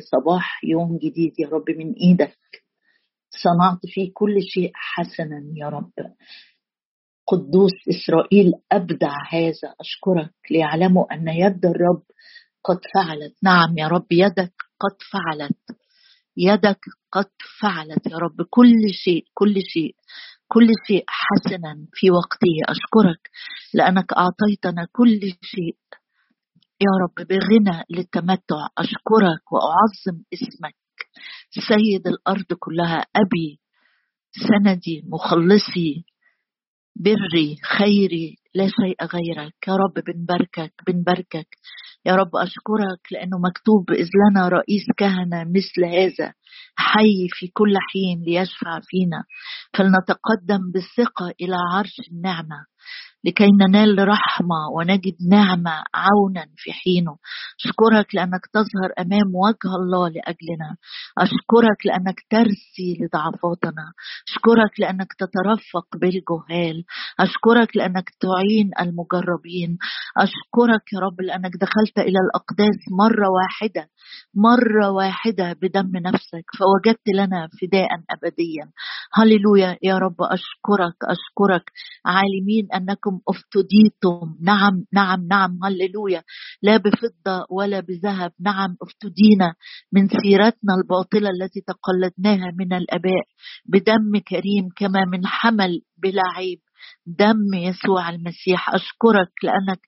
صباح يوم جديد يا رب من إيدك. صنعت فيه كل شيء حسنا يا رب. قدوس إسرائيل أبدع هذا. أشكرك. ليعلموا أن يد الرب قد فعلت. نعم يا رب يدك قد فعلت. يدك قد فعلت يا رب. كل شيء كل شيء كل شيء حسنا في وقته. أشكرك لأنك أعطيتنا كل شيء. يا رب بغنى للتمتع. أشكرك وأعظم اسمك. سيد الأرض كلها أبي سندي مخلصي بري خيري لا شيء غيرك. يا رب بنباركك بنباركك يا رب أشكرك لأنه مكتوب إذ لنا رئيس كهنة مثل هذا. حي في كل حين ليشفع فينا. فلنتقدم بالثقة إلى عرش النعمة. لكي ننال رحمة ونجد نعمة عونا في حينه. أشكرك لأنك تظهر أمام وجه الله لأجلنا. أشكرك لأنك ترسي لضعفاتنا. أشكرك لأنك تترفق بالجهال. أشكرك لأنك تعين المجربين. أشكرك يا رب لأنك دخلت إلى الأقداس مرة واحدة. مرة واحدة بدم نفسك. فوجدت لنا فداء أبديا. هللويا يا رب. أشكرك. أشكرك. عالمين أنكم أنكم افتديتم. نعم نعم نعم. هللويا. لا بفضة ولا بذهب. نعم افتدينا من سيرتنا الباطلة التي تقلدناها من الآباء بدم كريم كما من حمل بلا عيب. دم يسوع المسيح. أشكرك لأنك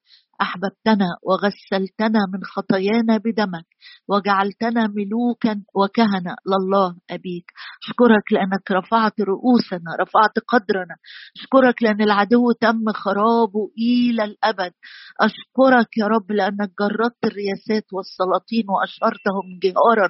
أحببتنا وغسلتنا من خطايانا بدمك وجعلتنا ملوكا وكهنة لله أبيك. أشكرك لأنك رفعت رؤوسنا رفعت قدرنا. أشكرك لأن العدو تم خرابه إلى الأبد. أشكرك يا رب لأنك جردت الرياسات والسلاطين وأشهرتهم جهارا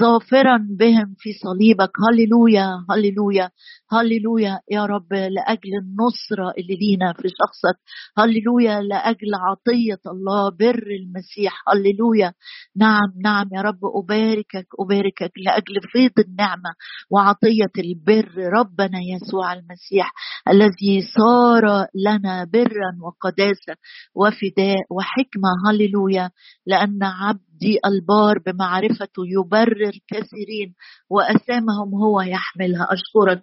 ظافرا بهم في صليبك. هللويا هللويا هللويا يا رب لأجل النصرة اللي لينا في شخصك. هللويا لأجل عطية الله بر المسيح. هللويا. نعم نعم يا رب. أباركك أباركك لأجل فيض النعمة وعطية البر. ربنا يسوع المسيح الذي صار لنا برا وقداسة وفداء وحكمة. هللويا. لأن عبدي البار بمعرفته يبرر كثيرين وأسامهم هو يحملها. أشكرك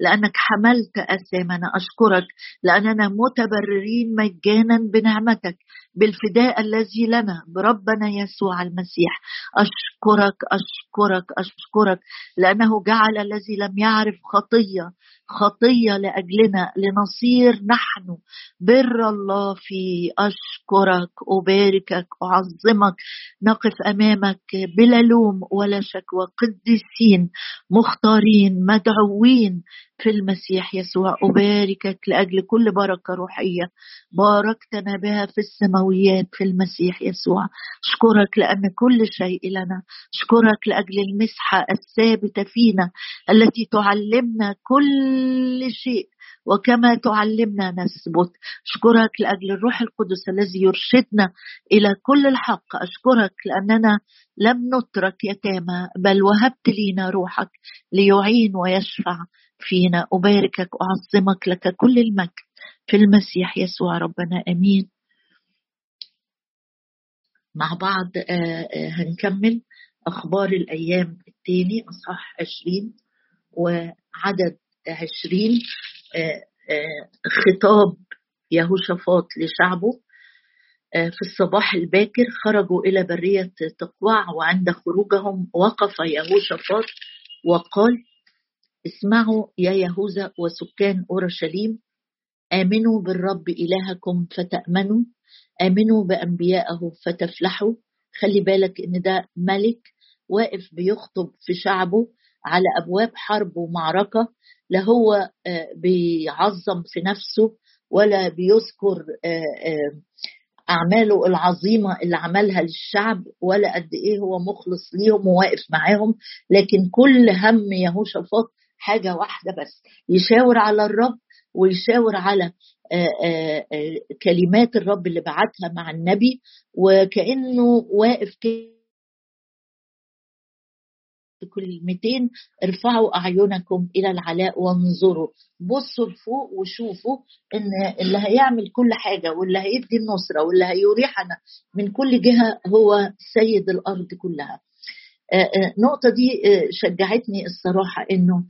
لأنك حملت أسامنا. أشكرك لأننا متبررين مجانا بنعمتك. بالفداء الذي لنا. بربنا يسوع المسيح. أشكرك أشكرك أشكرك لأنه جعل الذي لم يعرف خطية خطية لأجلنا لنصير نحن بر الله في أشكرك أباركك أعظمك. نقف أمامك بلا لوم ولا شكوى. قديسين مختارين مدعوين. في المسيح يسوع. أباركك لأجل كل بركة روحية. باركتنا بها في السماويات في المسيح يسوع. أشكرك لأن كل شيء لنا. أشكرك لأجل المسحة الثابتة فينا التي تعلمنا كل شيء. وكما تعلمنا نثبت. أشكرك لأجل الروح القدس الذي يرشدنا إلى كل الحق. أشكرك لأننا لم نترك يتامى بل وهبت لينا روحك ليعين ويشفع. فينا أباركك أعظمك لك كل المجد في المسيح يسوع ربنا آمين. مع بعض آه، آه، هنكمل أخبار الأيام الثاني أصحاح 20 وعدد 20 آه، خطاب يهوشافاط لشعبه في الصباح الباكر خرجوا إلى برية تقوع وعند خروجهم وقف يهوشافاط وقال اسمعوا يا يهوذا وسكان أورشليم. آمنوا بالرب إلهكم فتأمنوا. آمنوا بأنبيائه فتفلحوا. خلي بالك إن ده ملك واقف بيخطب في شعبه على أبواب حرب ومعركة. لا هو آه، بيعظم في نفسه ولا بيذكر آه، آه، أعماله العظيمة اللي عملها للشعب ولا قد إيه هو مخلص ليهم وواقف معاهم. لكن كل هم يهوشافاط حاجة واحدة بس يشاور على الرب ويشاور على كلمات الرب اللي بعتها مع النبي وكأنه واقف كلمتين ارفعوا أعينكم إلى العلاء وانظروا. بصوا لفوق وشوفوا إن اللي هيعمل كل حاجة واللي هيدي النصرة واللي هيريحنا من كل جهة هو سيد الأرض كلها. النقطة دي شجعتني الصراحة إنه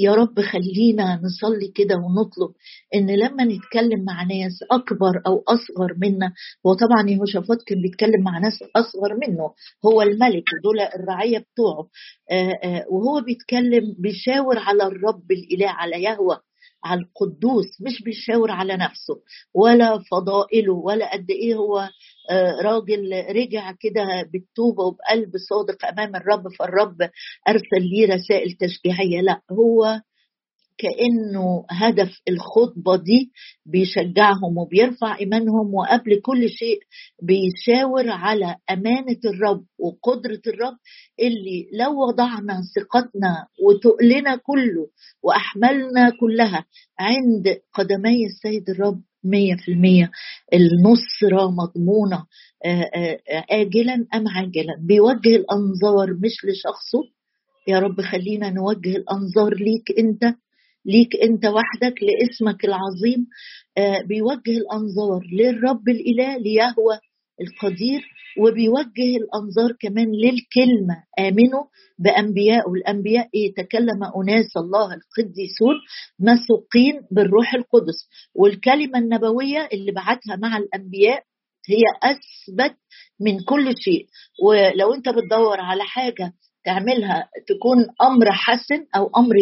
يا رب خلينا نصلي كده ونطلب إن لما نتكلم مع ناس أكبر أو أصغر منا هو طبعا يهوشافاط كان بيتكلم مع ناس أصغر منه هو الملك ودول الرعية بتوعه وهو بيتكلم بيشاور على الرب الإله على يهوه على القدوس مش بيشاور على نفسه ولا فضائله ولا قد إيه هو آه، راجل رجع كده بالتوبة وبقلب صادق أمام الرب فالرب أرسل ليه رسائل تشجيعية لا هو كأنه هدف الخطبة دي بيشجعهم وبيرفع إيمانهم وقبل كل شيء بيشاور على أمانة الرب وقدرة الرب اللي لو وضعنا ثقتنا وتقلنا كله وأحملنا كلها عند قدمي السيد الرب مية في المية النصرة مضمونة آجلا أم عاجلا؟ بيوجه الأنظار مش لشخصه. يا رب خلينا نوجه الأنظار ليك أنت. ليك انت وحدك لاسمك العظيم آه، بيوجه الانظار للرب الاله ليهوى القدير وبيوجه الانظار كمان للكلمة. آمنوا بأنبياء والأنبياء إيه؟ تكلم أناس الله القديسون مسوقين بالروح القدس. والكلمة النبوية اللي بعتها مع الأنبياء هي أثبت من كل شيء. ولو انت بتدور على حاجة تعملها تكون أمر حسن أو أمر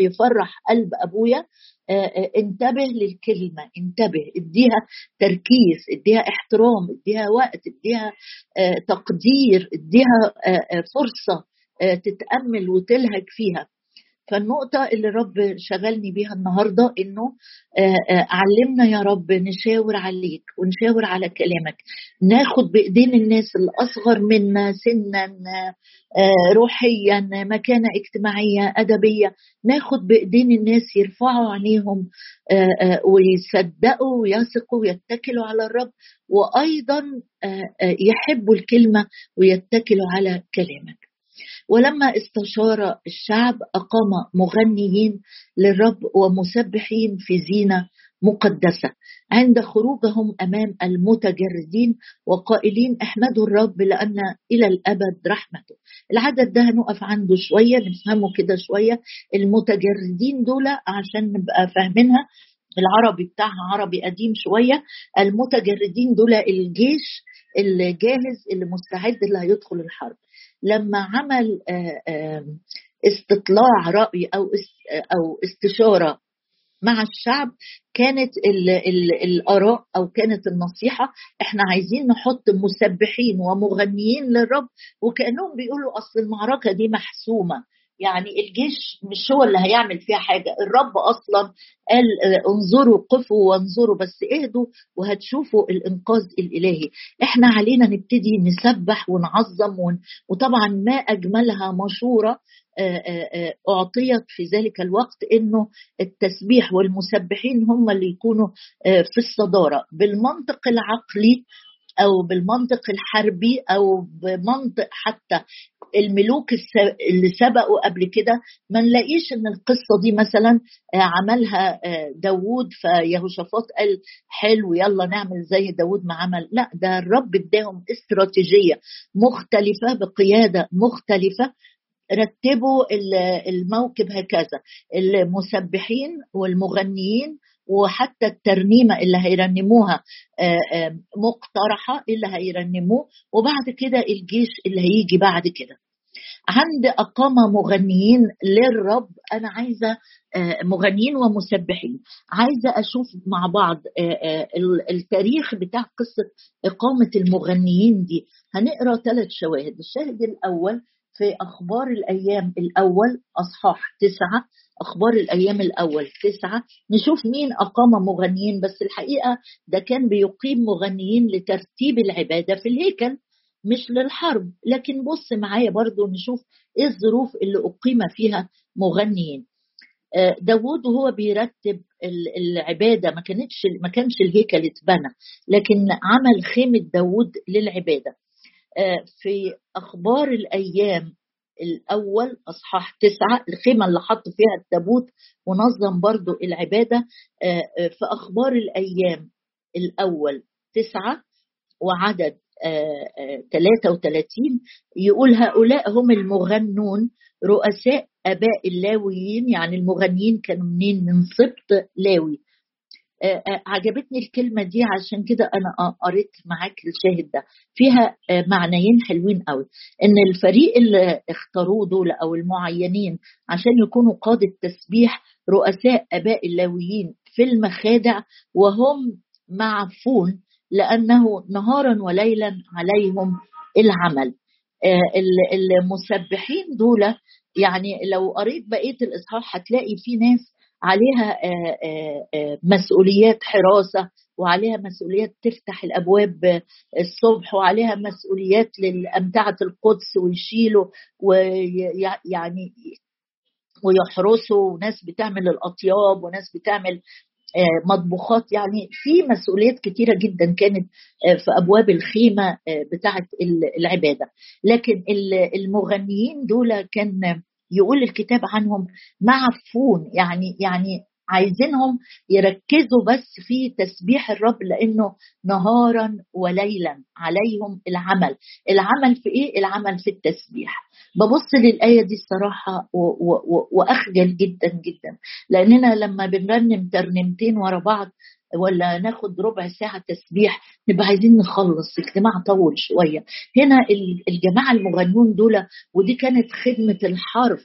يفرح قلب أبويا انتبه للكلمة انتبه اديها تركيز اديها احترام اديها وقت اديها تقدير اديها فرصة تتأمل وتلهج فيها. فالنقطة اللي رب شغلني بيها النهاردة إنه آه، آه، علمنا يا رب نشاور عليك ونشاور على كلامك. ناخد بإيدين الناس الأصغر منا سنا آه، روحيا مكانة اجتماعية أدبية. ناخد بإيدين الناس يرفعوا عينيهم ويصدقوا ويثقوا ويتكلوا على الرب. وأيضا يحبوا الكلمة ويتكلوا على كلامك. ولما استشار الشعب أقام مغنيين للرب ومسبحين في زينة مقدسة. عند خروجهم أمام المتجردين وقائلين احمدوا الرب لأن إلى الأبد رحمته. العدد ده هنقف عنده شوية نفهمه كده شوية. المتجردين دول عشان نبقى فاهمينها العربي بتاعها عربي قديم شوية. المتجردين دول الجيش الجاهز اللي مستعد اللي هيدخل الحرب. لما عمل استطلاع رأي أو أو استشارة مع الشعب كانت ال ال الآراء أو كانت النصيحة إحنا عايزين نحط مسبحين ومغنيين للرب وكأنهم بيقولوا أصل المعركة دي محسومة. يعني الجيش مش هو اللي هيعمل فيها حاجة. الرب أصلا قال انظروا قفوا وانظروا بس اهدوا وهتشوفوا الإنقاذ الإلهي. إحنا علينا نبتدي نسبح ونعظم وطبعا ما أجملها مشورة أعطيت في ذلك الوقت إنه التسبيح والمسبحين هم اللي يكونوا في الصدارة. بالمنطق العقلي أو بالمنطق الحربي أو بمنطق حتى الملوك اللي سبقوا قبل كده ما نلاقيش إن القصة دي مثلا آه، عملها آه، داوود فيهوشافاط قال حلو يلا نعمل زي داوود ما عمل. لا ده الرب اداهم استراتيجية مختلفة بقيادة مختلفة رتبوا الموكب هكذا المسبحين والمغنيين وحتى الترنيمة اللي هيرنموها آه، مقترحة اللي هيرنموه وبعد كده الجيش اللي هيجي بعد كده. عند أقامة مغنيين للرب أنا عايزة آه، مغنيين ومسبحين. عايزة أشوف مع بعض آه، آه، التاريخ بتاع قصة إقامة المغنيين دي. هنقرأ ثلاث شواهد. الشاهد الأول في أخبار الأيام الأول أصحاح تسعة. أخبار الأيام الأول تسعة. نشوف مين أقام مغنيين بس الحقيقة ده كان بيقيم مغنيين لترتيب العبادة في الهيكل. مش للحرب. لكن بص معايا برضو نشوف إيه الظروف اللي أقيم فيها مغنيين. آه، داوود وهو بيرتب العبادة ما كانتش ما كانش الهيكل اتبنى لكن عمل خيمة داوود للعبادة. آه، في أخبار الأيام الأول أصحاح تسعة الخيمة اللي حط فيها التابوت ونظم برضو العبادة. آه، في أخبار الأيام الأول تسعة وعدد 33 يقول هؤلاء هم المغنون رؤساء آباء اللاويين يعني المغنيين كانوا منين؟ من سبط لاوي. آه، آه، عجبتني الكلمة دي عشان كده أنا قريت معاك الشاهد ده. فيها آه، معنيين حلوين قوي. إن الفريق اللي اختاروه دول أو المعينين عشان يكونوا قادة تسبيح رؤساء آباء اللاويين في المخادع وهم معفون لأنه نهارا وليلا عليهم العمل. المسبحين دول يعني لو قريت بقية الإصحاح هتلاقي في ناس عليها آه، آه، آه، مسؤوليات حراسة وعليها مسؤوليات تفتح الأبواب الصبح وعليها مسؤوليات لامتعه القدس ويشيلوا ويعني ويحرسوا وناس بتعمل الأطياب وناس بتعمل مطبوخات. يعني في مسؤوليات كتيرة جدا كانت في أبواب الخيمة بتاعة العبادة. لكن المغنيين دول كان يقول الكتاب عنهم معفون. يعني يعني عايزينهم يركزوا بس في تسبيح الرب لأنه نهارا وليلا عليهم العمل. العمل في إيه؟ العمل في التسبيح. ببص للآية دي الصراحة وأخجل جدا جدا. لأننا لما بنرنم ترنيمتين ورا بعض ولا ناخد ربع ساعة تسبيح نبقى عايزين نخلص. اجتماع طول شوية. هنا الجماعة المغنون دول ودي كانت خدمة الحرف.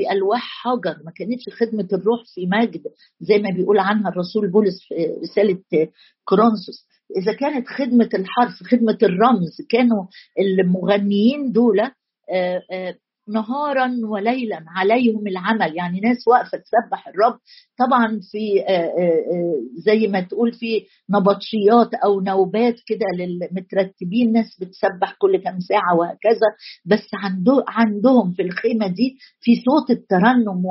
في ألواح حجر ما كانتش خدمة الروح في مجد زي ما بيقول عنها الرسول بولس في رسالة كورنثوس. إذا كانت خدمة الحرف خدمة الرمز كانوا المغنيين دول آه، آه، نهارا وليلا عليهم العمل. يعني ناس واقفة تسبح الرب. طبعا في آه، آه، آه، زي ما تقول في نبطشيات أو نوبات كده للمترتبين ناس بتسبح كل كام ساعة وهكذا. بس عنده عندهم في الخيمة دي في صوت الترنم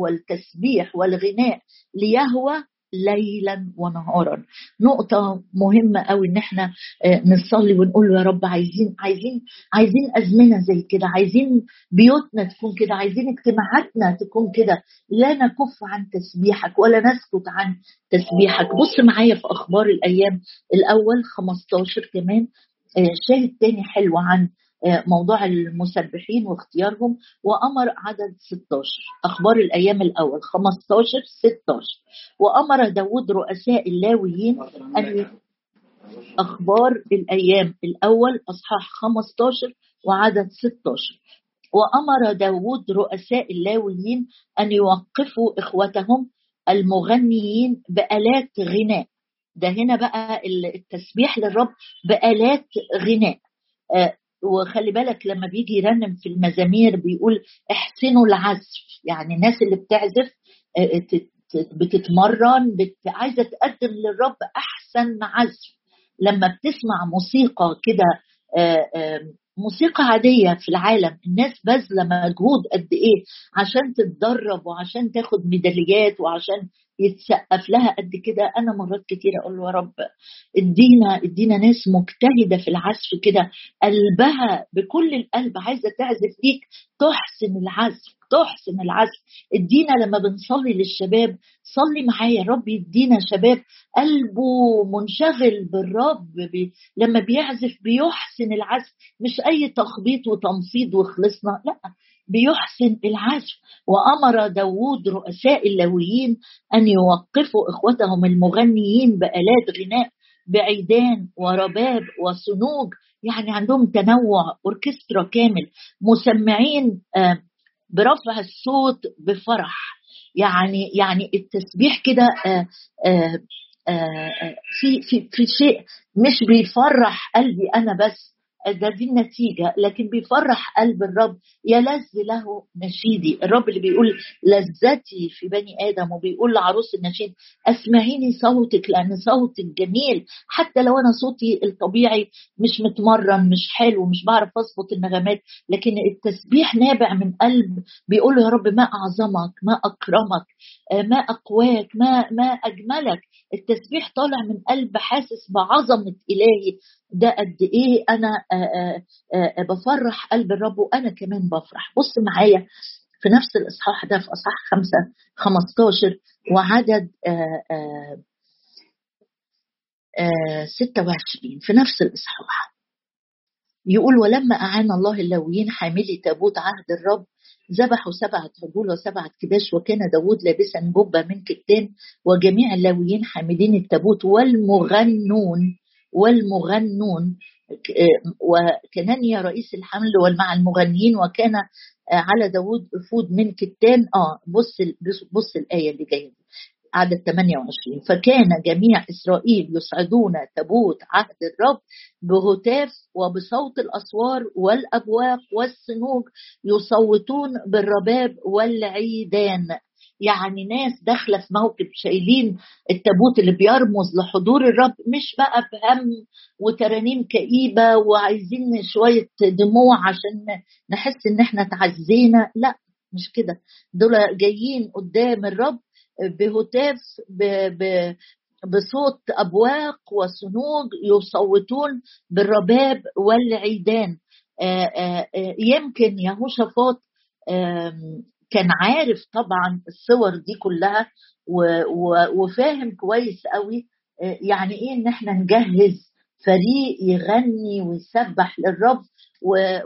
والتسبيح والغناء. ليهوى ليلا ونهارا. نقطة مهمة قوي إن إحنا آه، نصلي ونقول يا رب عايزين عايزين عايزين أزمنة زي كده عايزين بيوتنا تكون كده عايزين اجتماعاتنا تكون كده. لا نكف عن تسبيحك ولا نسكت عن تسبيحك. بص معايا في أخبار الأيام الأول 15 كمان آه، شاهد تاني حلو عن موضوع المسبحين واختيارهم وأمر عدد 16 أخبار الأيام الأول 15 16 وأمر داود رؤساء اللاويين أن أخبار الأيام الأول أصحاح 15 وعدد 16 وأمر داود رؤساء اللاويين أن يوقفوا إخوتهم المغنيين بآلات غناء. ده هنا بقى التسبيح للرب بآلات غناء. آه، وخلي بالك لما بيجي يرنم في المزامير بيقول احسنوا العزف. يعني الناس اللي بتعزف آه، بتتمرن بت... عايزة تقدم للرب أحسن عزف. لما بتسمع موسيقى كده آه، موسيقى عادية في العالم الناس باذلة مجهود قد إيه عشان تتدرب وعشان تاخد ميداليات وعشان يتسقف لها قد كده. أنا مرات كتير أقول له يا رب ادينا ادينا ناس مجتهدة في العزف كده. قلبها بكل القلب عايزة تعزف فيك تحسن العزف تحسن العزف. ادينا لما بنصلي للشباب صلي معايا رب يدينا شباب. قلبه منشغل بالرب بي لما بيعزف بيحسن العزف. مش أي تخبيط وتنفيض وخلصنا لأ. بيحسن العزف. وأمر داود رؤساء اللويين أن يوقفوا إخوتهم المغنيين بآلات غناء بعيدان ورباب وصنوج يعني عندهم تنوع أوركسترا كامل مسمعين آه، برفع الصوت بفرح. يعني يعني التسبيح كده آه، آه، في في في شيء مش بيفرح قلبي أنا بس. ده دي النتيجة لكن بيفرح قلب الرب يلذ له نشيدي. الرب اللي بيقول لذتي في بني آدم وبيقول لعروس النشيد أسمعيني صوتك لأن صوتك جميل. حتى لو أنا صوتي الطبيعي مش متمرن مش حلو مش بعرف أظبط النغمات لكن التسبيح نابع من قلب. بيقول يا رب ما أعظمك ما أكرمك ما أقواك ما ما أجملك. التسبيح طالع من قلب حاسس بعظمة إلهي. ده قد إيه أنا آآ آآ بفرح قلب الرب وأنا كمان بفرح. بص معايا في نفس الإصحاح ده في إصحاح خمسة 15 وعدد آآ 26 في نفس الإصحاح. يقول ولما أعان الله اللويين حاملي تابوت عهد الرب ذبحوا سبعة عجول وسبعة كباش وكان داود لابسا جبة من كتان وجميع اللاويين حاملين التابوت والمغنون. والمغنون. وكنانيا رئيس الحمل ومع المغنيين وكان على داود أفود من كتان. آه بص بص الآية اللي جاية عدد 28 فكان جميع إسرائيل يصعدون تابوت عهد الرب بهتاف وبصوت الأسوار والأبواق والصنوج يصوتون بالرباب والعيدان. يعني ناس داخلة في موكب شايلين التابوت اللي بيرمز لحضور الرب مش بقى بهم وترانيم كئيبة وعايزين شوية دموع عشان نحس إن إحنا تعزينا لا مش كده. دول جايين قدام الرب بهتاف بصوت أبواق وصنوج يصوتون بالرباب والعيدان. يمكن يهوشافاط كان عارف طبعا الصور دي كلها وفاهم كويس قوي يعني إيه إن إحنا نجهز فريق يغني ويسبح للرب.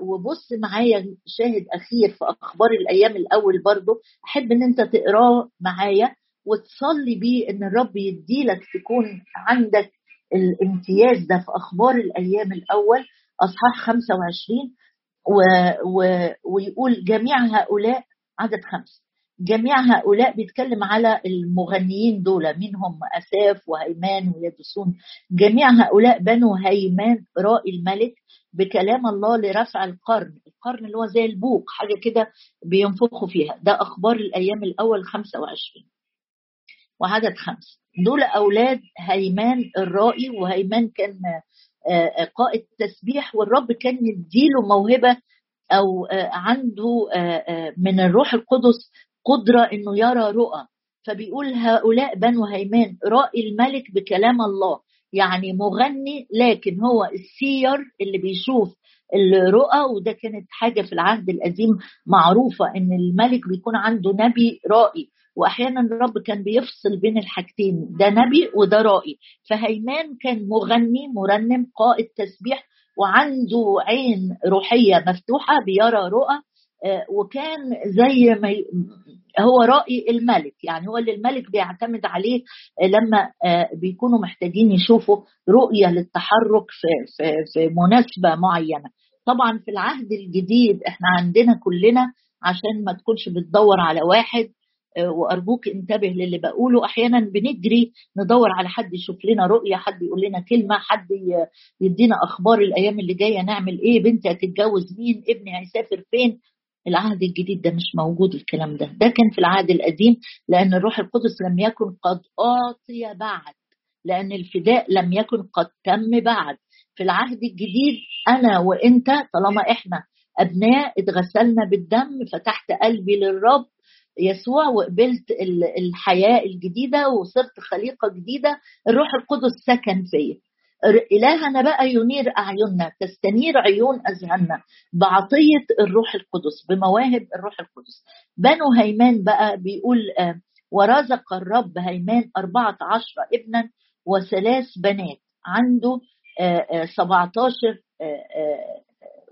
وبص معايا شاهد أخير في أخبار الأيام الأول برضو أحب إن أنت تقراه معايا وتصلي بيه إن الرب يديلك تكون عندك الامتياز ده في أخبار الأيام الأول أصحاح 25 و و ويقول جميع هؤلاء عدد خمسه جميع هؤلاء بيتكلم على المغنيين دول منهم أساف وهيمان ويدسون جميع هؤلاء بنو هيمان رائي الملك بكلام الله لرفع القرن القرن اللي هو زي البوق حاجة كده بينفخوا فيها. ده أخبار الأيام الأول 25 وعدد خمس. دول أولاد هيمان الرائي وهيمان كان آه، قائد تسبيح والرب كان يديله موهبة أو آه، عنده آه، من الروح القدس قدرة إنه يرى رؤى. فبيقول هؤلاء بنو هيمان رائي الملك بكلام الله. يعني مغني لكن هو السير اللي بيشوف الرؤى وده كانت حاجة في العهد القديم معروفة إن الملك بيكون عنده نبي رائي. وأحيانا الرب كان بيفصل بين الحاجتين ده نبي وده رائي. فهيمان كان مغني مرنم قائد تسبيح وعنده عين روحية مفتوحة بيرى رؤى آه، وكان زي ما هو رأي الملك يعني هو اللي الملك بيعتمد عليه لما آه، بيكونوا محتاجين يشوفوا رؤية للتحرك في, في, في مناسبة معينة. طبعا في العهد الجديد إحنا عندنا كلنا عشان ما تكونش بتدور على واحد آه، وأرجوك انتبه للي بقوله. أحيانا بنجري ندور على حد يشوف لنا رؤية حد يقول لنا كلمة حد يدينا أخبار الأيام اللي جاية نعمل إيه بنتي هتتجوز مين ابني هيسافر فين. العهد الجديد ده مش موجود الكلام ده. ده كان في العهد القديم لأن الروح القدس لم يكن قد أعطي بعد لأن الفداء لم يكن قد تم بعد. في العهد الجديد أنا وأنت طالما إحنا أبناء اتغسلنا بالدم فتحت قلبي للرب يسوع وقبلت الحياة الجديدة وصرت خليقة جديدة الروح القدس سكن فيا. إلهنا بقى ينير أعيننا تستنير عيون أذهاننا. بعطية الروح القدس بمواهب الروح القدس. بنو هيمان بقى بيقول آه، ورزق الرب هيمان أربعة عشر ابنا وثلاث بنات. عنده 17 آه،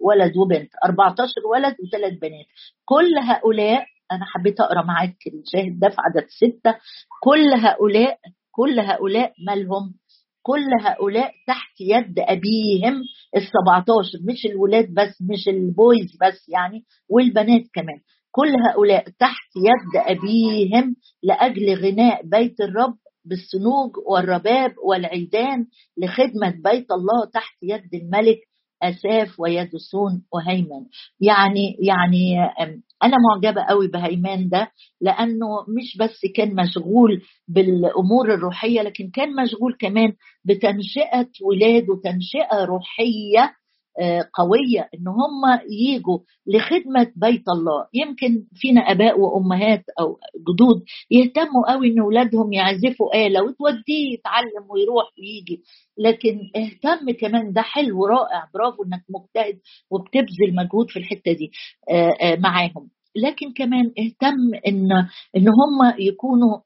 ولد وبنت. 14 ولد وثلاث بنات. كل هؤلاء أنا حبيت أقرأ معاك الشاهد ده في عدد ستة. كل هؤلاء كل هؤلاء مالهم؟ كل هؤلاء تحت يد أبيهم ال 17 مش الولاد بس مش البويز بس يعني والبنات كمان. كل هؤلاء تحت يد أبيهم لأجل غناء بيت الرب بالصنوج والرباب والعيدان لخدمة بيت الله تحت يد الملك أساف ويدسون وهيمن. يعني يعني أنا معجبة قوي بهيمان ده لأنه مش بس كان مشغول بالأمور الروحية لكن كان مشغول كمان بتنشئة ولاد وتنشئة روحية آه، قوية إن هم يجوا لخدمة بيت الله. يمكن فينا أباء وأمهات أو جدود يهتموا قوي إن أولادهم يعزفوا آلة وتوديه يتعلم ويروح ويجي. لكن اهتم كمان ده حلو رائع برافو إنك مجتهد وبتبذل مجهود في الحتة دي آه، آه، معاهم. لكن كمان اهتم إن إن هم يكونوا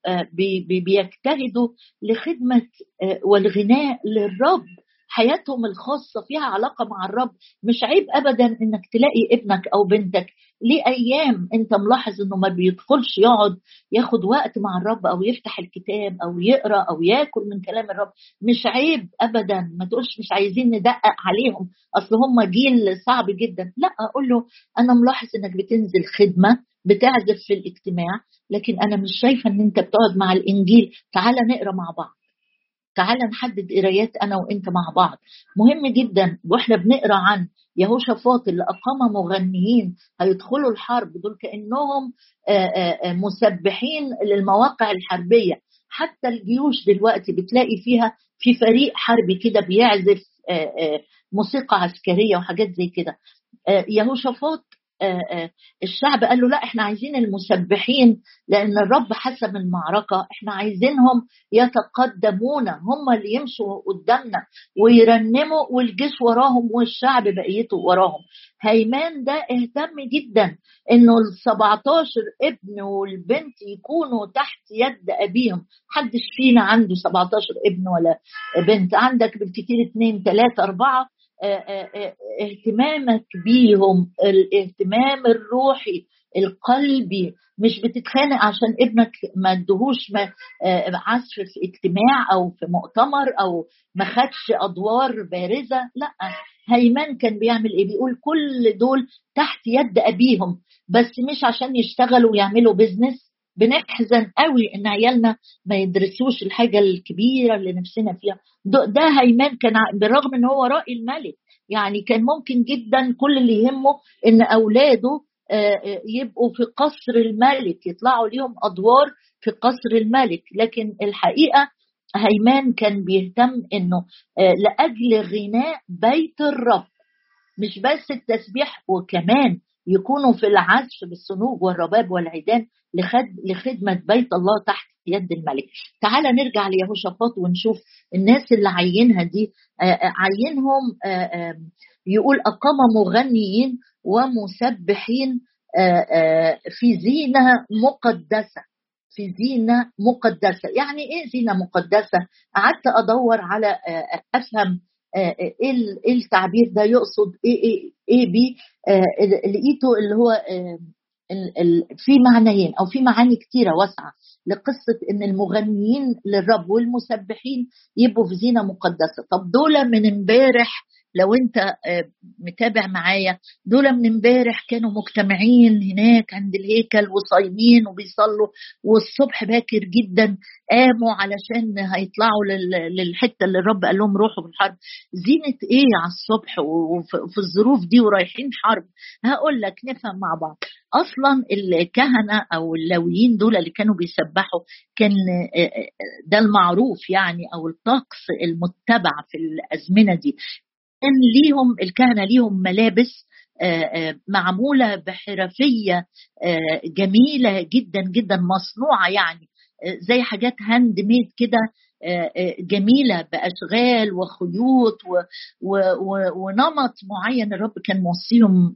بيجتهدوا لخدمة والغناء للرب. حياتهم الخاصة فيها علاقة مع الرب. مش عيب ابدا إنك تلاقي ابنك أو بنتك. ليه أيام أنت ملاحظ إنه ما بيدخلش يقعد ياخد وقت مع الرب أو يفتح الكتاب أو يقرأ أو ياكل من كلام الرب. مش عيب ابدا. ما تقولش مش عايزين ندقق عليهم. أصل هم جيل صعب جدا. لا أقول له أنا ملاحظ إنك بتنزل خدمة بتعزف في الاجتماع لكن أنا مش شايفة إن أنت بتقعد مع الإنجيل. تعالى نقرأ مع بعض. تعالى نحدد قرايات أنا وأنت مع بعض. مهم جدا وإحنا بنقرأ عن يهوشافاط اللي أقام مغنيين هيدخلوا الحرب دول كأنهم مسبحين للمواقع الحربية. حتى الجيوش دلوقتي بتلاقي فيها في فريق حربي كده بيعزف موسيقى عسكرية وحاجات زي كده. يهوشافاط الشعب قال له لا إحنا عايزين المسبحين لأن الرب حسم المعركة إحنا عايزينهم يتقدمون هم اللي يمشوا قدامنا ويرنموا والجيش وراهم والشعب بقيته وراهم. هيمان ده اهتم جدا إنه ال 17 ابن والبنت يكونوا تحت يد أبيهم. محدش فينا عنده 17 ابن ولا بنت. عندك بالكثير اثنين ثلاثة أربعة. اهتمامك بيهم الاهتمام الروحي القلبي. مش بتتخانق عشان ابنك ما ادهوش عزف في اجتماع أو في مؤتمر أو ما خدش أدوار بارزة. لأ هيمان كان بيعمل إيه؟ بيقول كل دول تحت يد أبيهم بس مش عشان يشتغلوا ويعملوا بيزنس بنحزن قوي إن عيالنا ما يدرسوش الحاجة الكبيرة اللي نفسنا فيها. ده هيمان كان بالرغم إن هو رأي الملك. يعني كان ممكن جدا كل اللي يهمه إن أولاده يبقوا في قصر الملك يطلعوا ليهم أدوار في قصر الملك. لكن الحقيقة هيمان كان بيهتم إنه لأجل غناء بيت الرب مش بس التسبيح وكمان يكونوا في العزف بالصنوج والرباب والعيدان لخدمة بيت الله تحت يد الملك. تعال نرجع ليهوشافاط ونشوف الناس اللي عينها دي. عينهم يقول أقام مغنيين ومسبحين في زينة مقدسة. في زينة مقدسة. يعني إيه زينة مقدسة؟ قعدت أدور على أفهم إيه التعبير ده يقصد إيه إيه إيه بيه؟ لقيته اللي هو في معنيين أو في معاني كثيره واسعة لقصة إن المغنيين للرب والمسبحين يبقوا في زينة مقدسة. طب دول من امبارح لو انت آه، متابع معايا دول من امبارح كانوا مجتمعين هناك عند الهيكل وصايمين وبيصلوا والصبح باكر جدا قاموا علشان هيطلعوا للحتة اللي الرب قال لهم روحوا بالحرب. زينة إيه على الصبح وفي الظروف دي ورايحين حرب؟ هقول لك نفهم مع بعض. أصلا الكهنة أو اللويين دول اللي كانوا بيسبحوا كان آه، آه، ده المعروف يعني أو الطقس المتبع في الأزمنة دي. كان ليهم الكهنه ليهم ملابس آه، آه، معمولة بحرفية آه، جميلة جدا جدا مصنوعة يعني زي حاجات handmade كده جميلة بأشغال وخيوط ونمط معين الرب كان موصيهم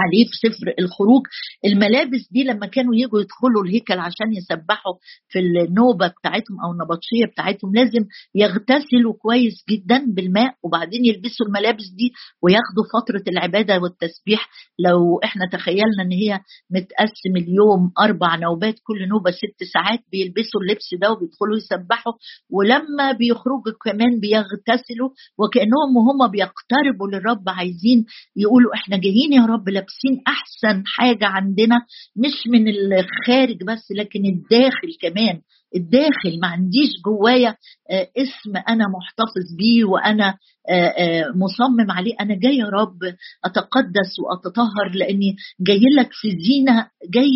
عليه في سفر الخروج. الملابس دي لما كانوا يجوا يدخلوا الهيكل عشان يسبحوا في النوبة بتاعتهم أو النبطشية بتاعتهم لازم يغتسلوا كويس جدا بالماء وبعدين يلبسوا الملابس دي وياخدوا فترة العبادة والتسبيح. لو إحنا تخيلنا إن هي متقسم اليوم أربع نوبات كل نوبة ست ساعات بيلبسوا اللبس ده وبيدخلوا يسبحوا. ولما بيخرجوا كمان بيغتسلوا وكأنهم وهم بيقتربوا للرب عايزين يقولوا إحنا جايين يا رب لابسين أحسن حاجة عندنا مش من الخارج بس لكن الداخل كمان. الداخل ما عنديش جوايا آه، اسم أنا محتفظ بيه وأنا آه، آه، مصمم عليه. أنا جاي يا رب أتقدس وأتطهر لأني جاي لك في زينة جاي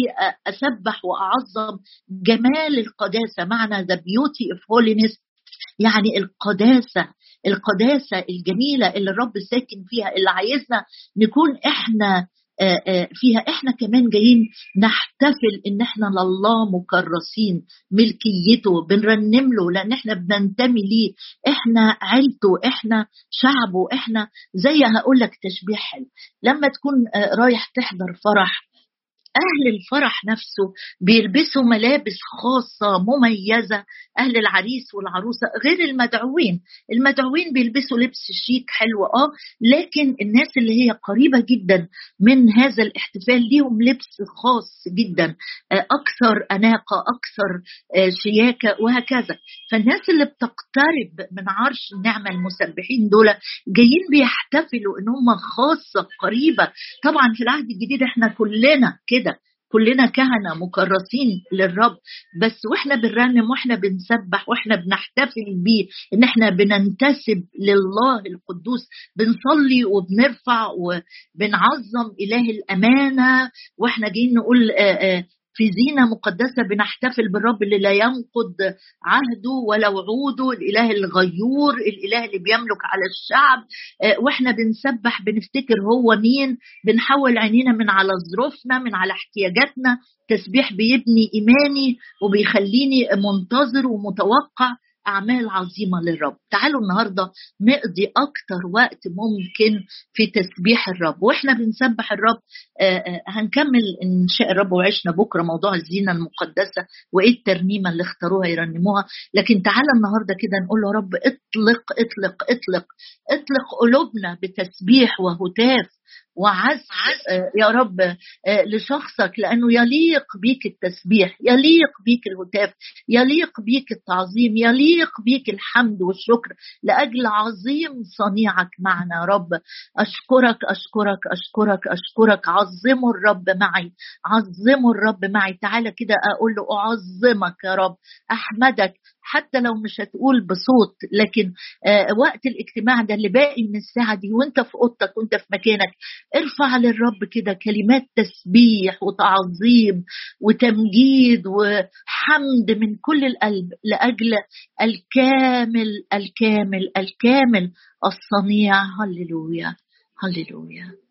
أسبح وأعظم جمال القداسة. معنى ذا beauty of holiness يعني القداسة القداسة الجميلة اللي الرب ساكن فيها اللي عايزنا نكون إحنا فيها. إحنا كمان جايين نحتفل إن إحنا لله مكرسين ملكيته بنرنم له لأن إحنا بننتمي ليه. إحنا عيلته إحنا شعبه إحنا زي هقول لك تشبيه حلو. لما تكون رايح تحضر فرح أهل الفرح نفسه بيلبسوا ملابس خاصة مميزة أهل العريس والعروسة غير المدعوين. المدعوين بيلبسوا لبس شيك حلو آه لكن الناس اللي هي قريبة جدا من هذا الاحتفال ليهم لبس خاص جدا آه، أكثر أناقة أكثر آه، شياكة وهكذا. فالناس اللي بتقترب من عرش النعمة المسبحين دول جايين بيحتفلوا إن هم خاصة قريبة. طبعا في العهد الجديد إحنا كلنا كده كلنا كهنة مكرسين للرب بس وإحنا بنرنم وإحنا بنسبح وإحنا بنحتفل بيه إن إحنا بننتسب لله القدوس بنصلي وبنرفع وبنعظم إله الأمانة وإحنا جايين نقول آآ آآ في زينة مقدسة بنحتفل بالرب اللي لا ينقض عهده ولا وعوده الإله الغيور الإله اللي بيملك على الشعب. آه، وإحنا بنسبح بنفتكر هو مين بنحول عينينا من على ظروفنا من على احتياجاتنا. تسبيح بيبني إيماني وبيخليني منتظر ومتوقع. أعمال عظيمة للرب. تعالوا النهاردة نقضي أكتر وقت ممكن في تسبيح الرب. وإحنا بنسبح الرب آه، آه، هنكمل إن شاء الرب وعشنا بكرة موضوع الزينة المقدسة وإيه الترنيمة اللي اختاروها يرنموها. لكن تعالى النهاردة كده نقول له رب اطلق اطلق اطلق اطلق قلوبنا بتسبيح وهتاف. وعزف آه، يا رب آه، لشخصك لأنه يليق بيك التسبيح يليق بيك الهتاف يليق بيك التعظيم يليق بيك الحمد والشكر. لأجل عظيم صنيعك معنا يا رب. أشكرك أشكرك أشكرك أشكرك. عظموا الرب معي عظموا الرب معي. تعالى كده أقول له أعظمك يا رب. أحمدك حتى لو مش هتقول بصوت لكن آه وقت الاجتماع ده اللي باقي من الساعة دي وانت في أوضتك وانت في مكانك ارفع للرب كده كلمات تسبيح وتعظيم وتمجيد وحمد من كل القلب لأجل الكامل الكامل الكامل الصنيع. هللويا هللويا.